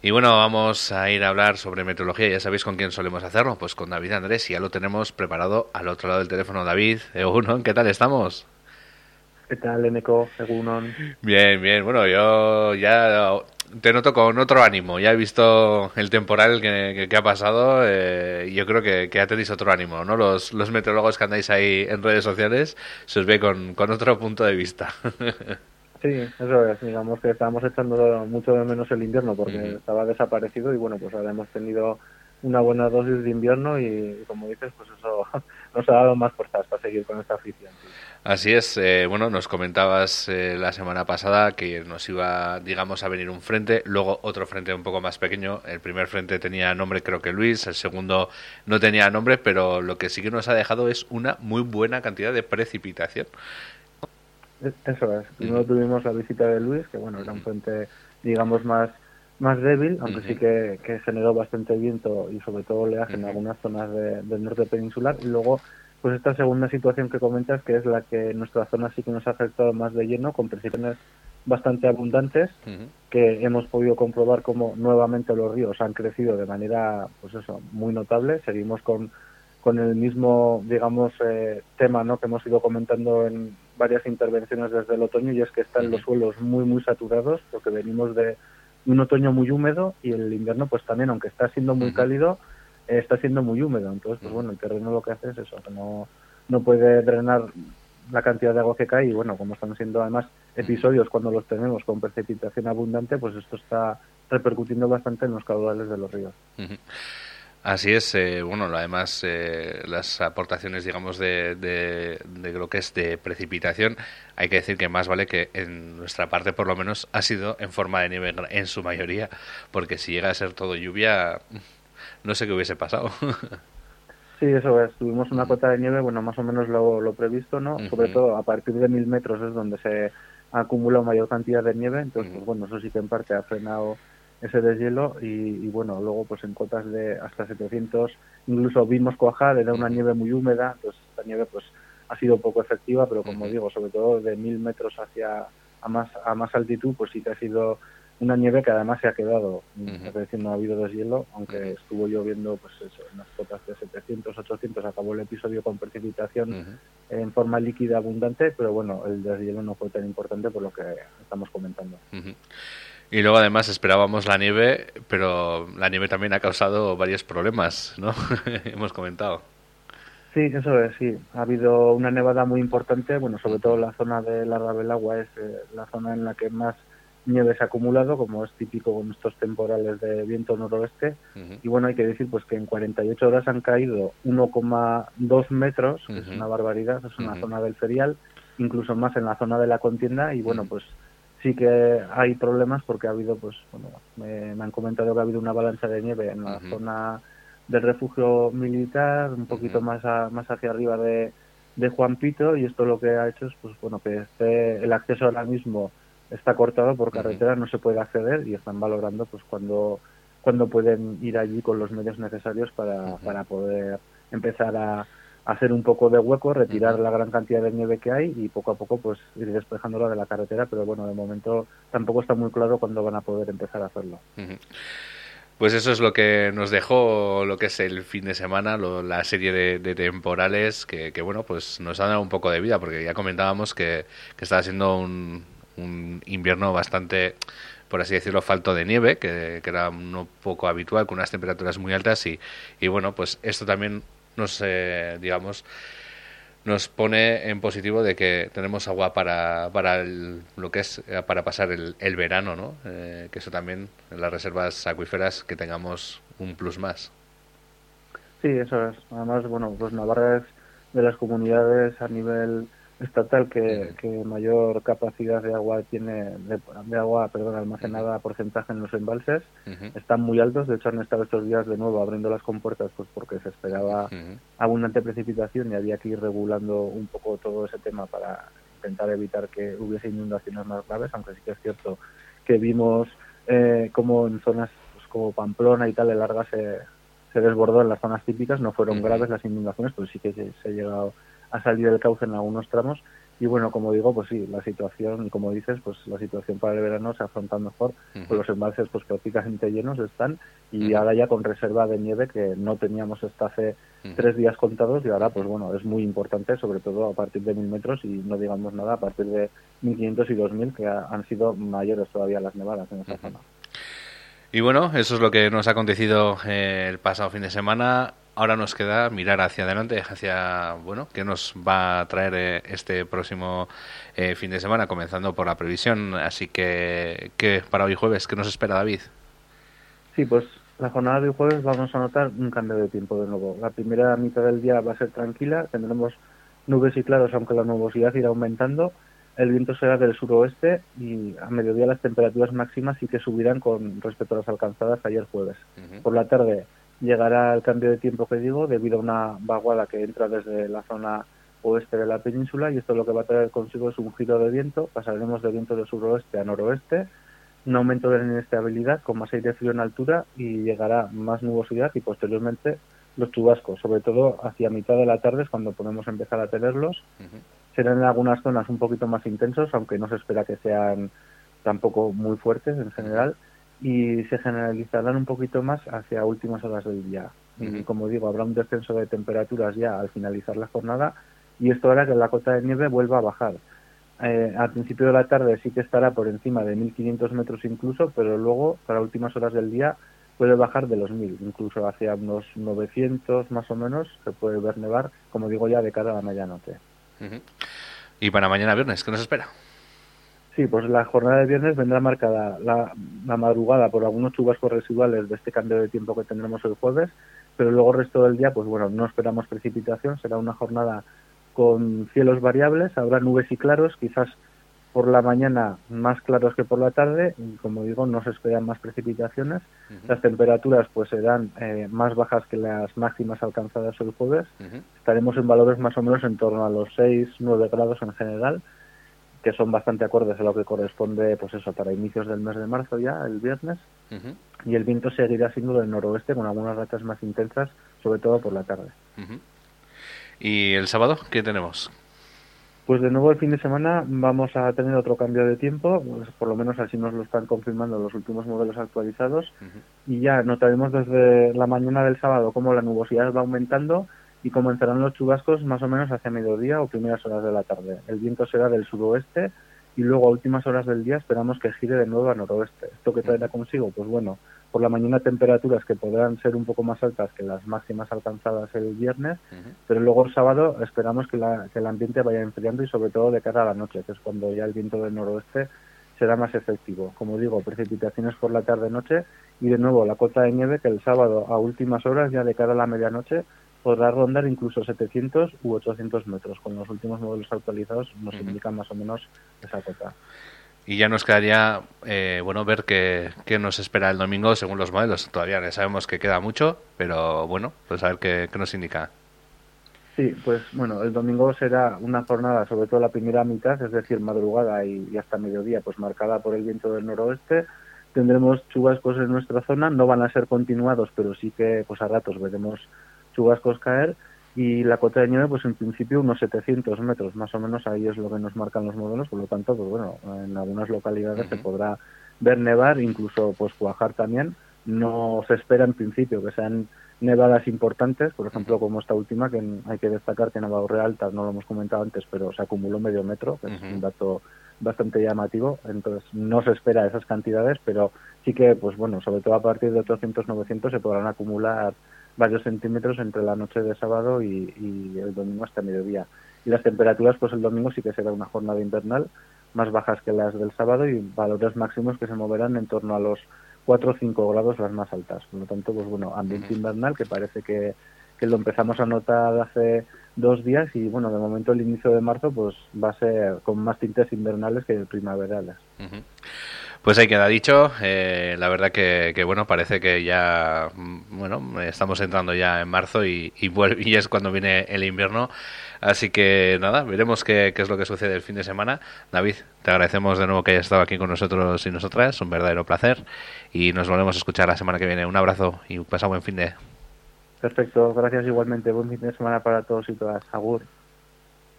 Y bueno, vamos a ir a hablar sobre meteorología. Ya sabéis con quién solemos hacerlo, pues con David Andrés. Y ya lo tenemos preparado al otro lado del teléfono. David, Egunon, ¿qué tal estamos? ¿Qué tal, Eneco? Egunon. Bien, bien. Bueno, yo ya te noto con otro ánimo. Ya he visto el temporal que, ha pasado eh, y yo creo que, que ya tenéis otro ánimo, ¿no? Los, los meteorólogos que andáis ahí en redes sociales se os ve con, con otro punto de vista. Sí, eso es. Digamos que estábamos echando mucho de menos el invierno porque estaba desaparecido y bueno, pues ahora hemos tenido una buena dosis de invierno y, como dices, pues eso nos ha dado más fuerzas para seguir con esta afición. Así es. Eh, bueno, nos comentabas eh, la semana pasada que nos iba, digamos, a venir un frente, luego otro frente un poco más pequeño. El primer frente tenía nombre, creo que Luis, el segundo no tenía nombre, pero lo que sí que nos ha dejado es una muy buena cantidad de precipitación. Eso es. Primero tuvimos la visita de Luis, que bueno, era un frente, digamos, más más débil, aunque sí que, que, generó bastante viento y sobre todo oleaje en algunas zonas del norte peninsular. Y luego, pues esta segunda situación que comentas, que es la que nuestra zona sí que nos ha afectado más de lleno, con precipitaciones bastante abundantes, que hemos podido comprobar como nuevamente los ríos han crecido de manera, pues eso, muy notable. Seguimos con con el mismo, digamos, eh, tema ¿no? que hemos ido comentando en varias intervenciones desde el otoño y es que están los suelos muy, muy saturados porque venimos de un otoño muy húmedo y el invierno pues también, aunque está siendo muy cálido, eh, está siendo muy húmedo. Entonces, pues bueno, el terreno lo que hace es eso, que no, no puede drenar la cantidad de agua que cae y bueno, como están siendo además episodios cuando los tenemos con precipitación abundante, pues esto está repercutiendo bastante en los caudales de los ríos. Así es, eh, bueno, además eh, las aportaciones, digamos, de, de, lo que es de precipitación, hay que decir que más vale que en nuestra parte, por lo menos, ha sido en forma de nieve en su mayoría, porque si llega a ser todo lluvia, no sé qué hubiese pasado. Sí, eso es. Tuvimos una cota de nieve, bueno, más o menos lo, previsto, ¿no? Sobre todo a partir de mil metros es donde se acumula mayor cantidad de nieve, entonces, pues, bueno, eso sí que en parte ha frenado ese deshielo y, y, bueno, luego pues en cotas de hasta 700 incluso vimos cuajar, era una nieve muy húmeda, entonces esta nieve pues ha sido poco efectiva, pero como digo, sobre todo de mil metros hacia a más, a más altitud, pues sí que ha sido una nieve que además se ha quedado, es decir, no ha habido deshielo, aunque estuvo lloviendo pues eso, en las cotas de 700, 800, acabó el episodio con precipitación en forma líquida abundante, pero bueno, el deshielo no fue tan importante por lo que estamos comentando. Y luego además esperábamos la nieve, pero la nieve también ha causado varios problemas, ¿no? Hemos comentado. Sí, eso es, sí. Ha habido una nevada muy importante, bueno, sobre todo la zona de la Rabelagua es eh, la zona en la que más nieve se ha acumulado, como es típico con estos temporales de viento noroeste. Y bueno, hay que decir pues que en 48 horas han caído 1,2 metros, que es una barbaridad, es una zona del ferial, incluso más en la zona de la contienda. Y bueno, pues sí que hay problemas porque ha habido, pues, bueno, me, han comentado que ha habido una avalancha de nieve en la zona del refugio militar, un poquito más, más hacia arriba de, de Juan Pito, y esto lo que ha hecho es, pues, bueno, que este, el acceso ahora mismo está cortado por carretera, no se puede acceder y están valorando, pues, cuando, cuando pueden ir allí con los medios necesarios para, para poder empezar a, hacer un poco de hueco, retirar la gran cantidad de nieve que hay y poco a poco pues ir despejándola de la carretera, pero bueno, de momento tampoco está muy claro cuándo van a poder empezar a hacerlo. Pues eso es lo que nos dejó lo que es el fin de semana, la serie de, temporales que, bueno, pues nos ha dado un poco de vida, porque ya comentábamos que, que estaba siendo un, invierno bastante por así decirlo, falto de nieve, que, era un poco habitual, con unas temperaturas muy altas y, y bueno, pues esto también nos, eh, digamos, nos pone en positivo de que tenemos agua para, para lo que es eh, para pasar el, el verano, ¿no? Eh, que eso también en las reservas acuíferas que tengamos un plus más. Sí, eso es. Además, bueno, pues Navarra es de las comunidades a nivel estatal que, mayor capacidad de agua tiene de, agua perdón almacenada porcentaje en los embalses están muy altos. De hecho han estado estos días de nuevo abriendo las compuertas pues porque se esperaba abundante precipitación y había que ir regulando un poco todo ese tema para intentar evitar que hubiese inundaciones más graves aunque sí que es cierto que vimos eh, como en zonas pues, como Pamplona y tal el Larga se, se desbordó en las zonas típicas no fueron graves las inundaciones pero sí que se, se ha llegado a salir del cauce en algunos tramos. Y bueno, como digo, pues sí, la situación, como dices, pues la situación para el verano se afronta mejor, con los embalses pues prácticamente llenos están y ahora ya con reserva de nieve que no teníamos hasta hace tres días contados y ahora pues bueno, es muy importante, sobre todo a partir de mil metros y no digamos nada a partir de 1500 y 2000 que han sido mayores todavía las nevadas en esa zona. Y bueno, eso es lo que nos ha acontecido eh, el pasado fin de semana ahora nos queda mirar hacia adelante, hacia, bueno, qué nos va a traer eh, este próximo eh, fin de semana, comenzando por la previsión. Así que, ¿qué para hoy jueves? ¿Qué nos espera David? Sí, pues la jornada de hoy jueves vamos a notar un cambio de tiempo de nuevo. La primera mitad del día va a ser tranquila, tendremos nubes y claros, aunque la nubosidad irá aumentando. El viento será del suroeste y a mediodía las temperaturas máximas sí que subirán con respecto a las alcanzadas ayer jueves. Por la tarde llegará el cambio de tiempo que digo debido a una vaguada que entra desde la zona oeste de la península y esto lo que va a traer consigo es un giro de viento, pasaremos de viento de suroeste a noroeste, un aumento de la inestabilidad con más aire frío en altura y llegará más nubosidad y posteriormente los chubascos, sobre todo hacia mitad de la tarde es cuando podemos empezar a tenerlos. Serán en algunas zonas un poquito más intensos, aunque no se espera que sean tampoco muy fuertes en general y se generalizarán un poquito más hacia últimas horas del día. Y como digo, habrá un descenso de temperaturas ya al finalizar la jornada y esto hará que la cota de nieve vuelva a bajar. Eh, al principio de la tarde sí que estará por encima de 1500 metros incluso, pero luego para últimas horas del día puede bajar de los 1000, incluso hacia unos 900 más o menos se puede ver nevar, como digo ya de cara a la medianoche. ¿Y para mañana viernes qué nos espera? Sí, pues la jornada de viernes vendrá marcada la, madrugada por algunos chubascos residuales de este cambio de tiempo que tendremos el jueves, pero luego el resto del día, pues bueno, no esperamos precipitación, será una jornada con cielos variables, habrá nubes y claros, quizás por la mañana más claros que por la tarde, y como digo, no se esperan más precipitaciones. Las temperaturas pues serán eh, más bajas que las máximas alcanzadas el jueves. Estaremos en valores más o menos en torno a los 6-9 grados en general que son bastante acordes a lo que corresponde, pues eso, para inicios del mes de marzo ya, el viernes. Y el viento seguirá siendo del noroeste con algunas rachas más intensas, sobre todo por la tarde. ¿Y el sábado qué tenemos? Pues de nuevo el fin de semana vamos a tener otro cambio de tiempo, pues por lo menos así nos lo están confirmando los últimos modelos actualizados, y ya notaremos desde la mañana del sábado cómo la nubosidad va aumentando y comenzarán los chubascos más o menos hacia mediodía o primeras horas de la tarde. El viento será del suroeste y luego a últimas horas del día esperamos que gire de nuevo a noroeste. ¿Esto qué traerá consigo? Pues bueno, por la mañana temperaturas que podrán ser un poco más altas que las máximas alcanzadas el viernes, pero luego el sábado esperamos que, que el ambiente vaya enfriando y sobre todo de cara a la noche, que es cuando ya el viento del noroeste será más efectivo. Como digo, precipitaciones por la tarde-noche y de nuevo la cota de nieve que el sábado a últimas horas, ya de cara a la medianoche, podrá rondar incluso 700 u 800 metros. Con los últimos modelos actualizados nos indican más o menos esa cota. Y ya nos quedaría eh, bueno ver qué, nos espera el domingo según los modelos. Todavía sabemos que queda mucho, pero bueno, pues a ver qué, nos indica. Sí, pues bueno, el domingo será una jornada, sobre todo la primera mitad, es decir, madrugada y, y, hasta mediodía, pues marcada por el viento del noroeste. Tendremos chubascos en nuestra zona, no van a ser continuados, pero sí que pues a ratos veremos chubascos caer y la cota de nieve pues en principio unos 700 metros. Más o menos ahí es lo que nos marcan los modelos. Por lo tanto pues bueno en algunas localidades se podrá ver nevar incluso pues cuajar también. No se espera en principio que sean nevadas importantes. Por ejemplo como esta última que hay que destacar que en Navarro Alta no lo hemos comentado antes pero se acumuló medio metro que es un dato bastante llamativo. Entonces no se espera esas cantidades pero sí que pues bueno sobre todo a partir de 800 900 se podrán acumular varios centímetros entre la noche de sábado y, el domingo hasta mediodía. Y las temperaturas, pues el domingo sí que será una jornada invernal, más bajas que las del sábado y valores máximos que se moverán en torno a los 4 o 5 grados las más altas. Por lo tanto, pues bueno, ambiente invernal que parece que, lo empezamos a notar hace dos días y bueno, de momento el inicio de marzo pues va a ser con más tintes invernales que primaverales. Pues ahí queda dicho. Eh, la verdad que, bueno, parece que ya, mm, bueno, estamos entrando ya en marzo y, y, es cuando viene el invierno. Así que nada, veremos qué, qué, es lo que sucede el fin de semana. David, te agradecemos de nuevo que hayas estado aquí con nosotros y nosotras. Un verdadero placer. Y nos volvemos a escuchar la semana que viene. Un abrazo y pasa buen fin de. Perfecto, gracias igualmente. Buen fin de semana para todos y todas. Agur.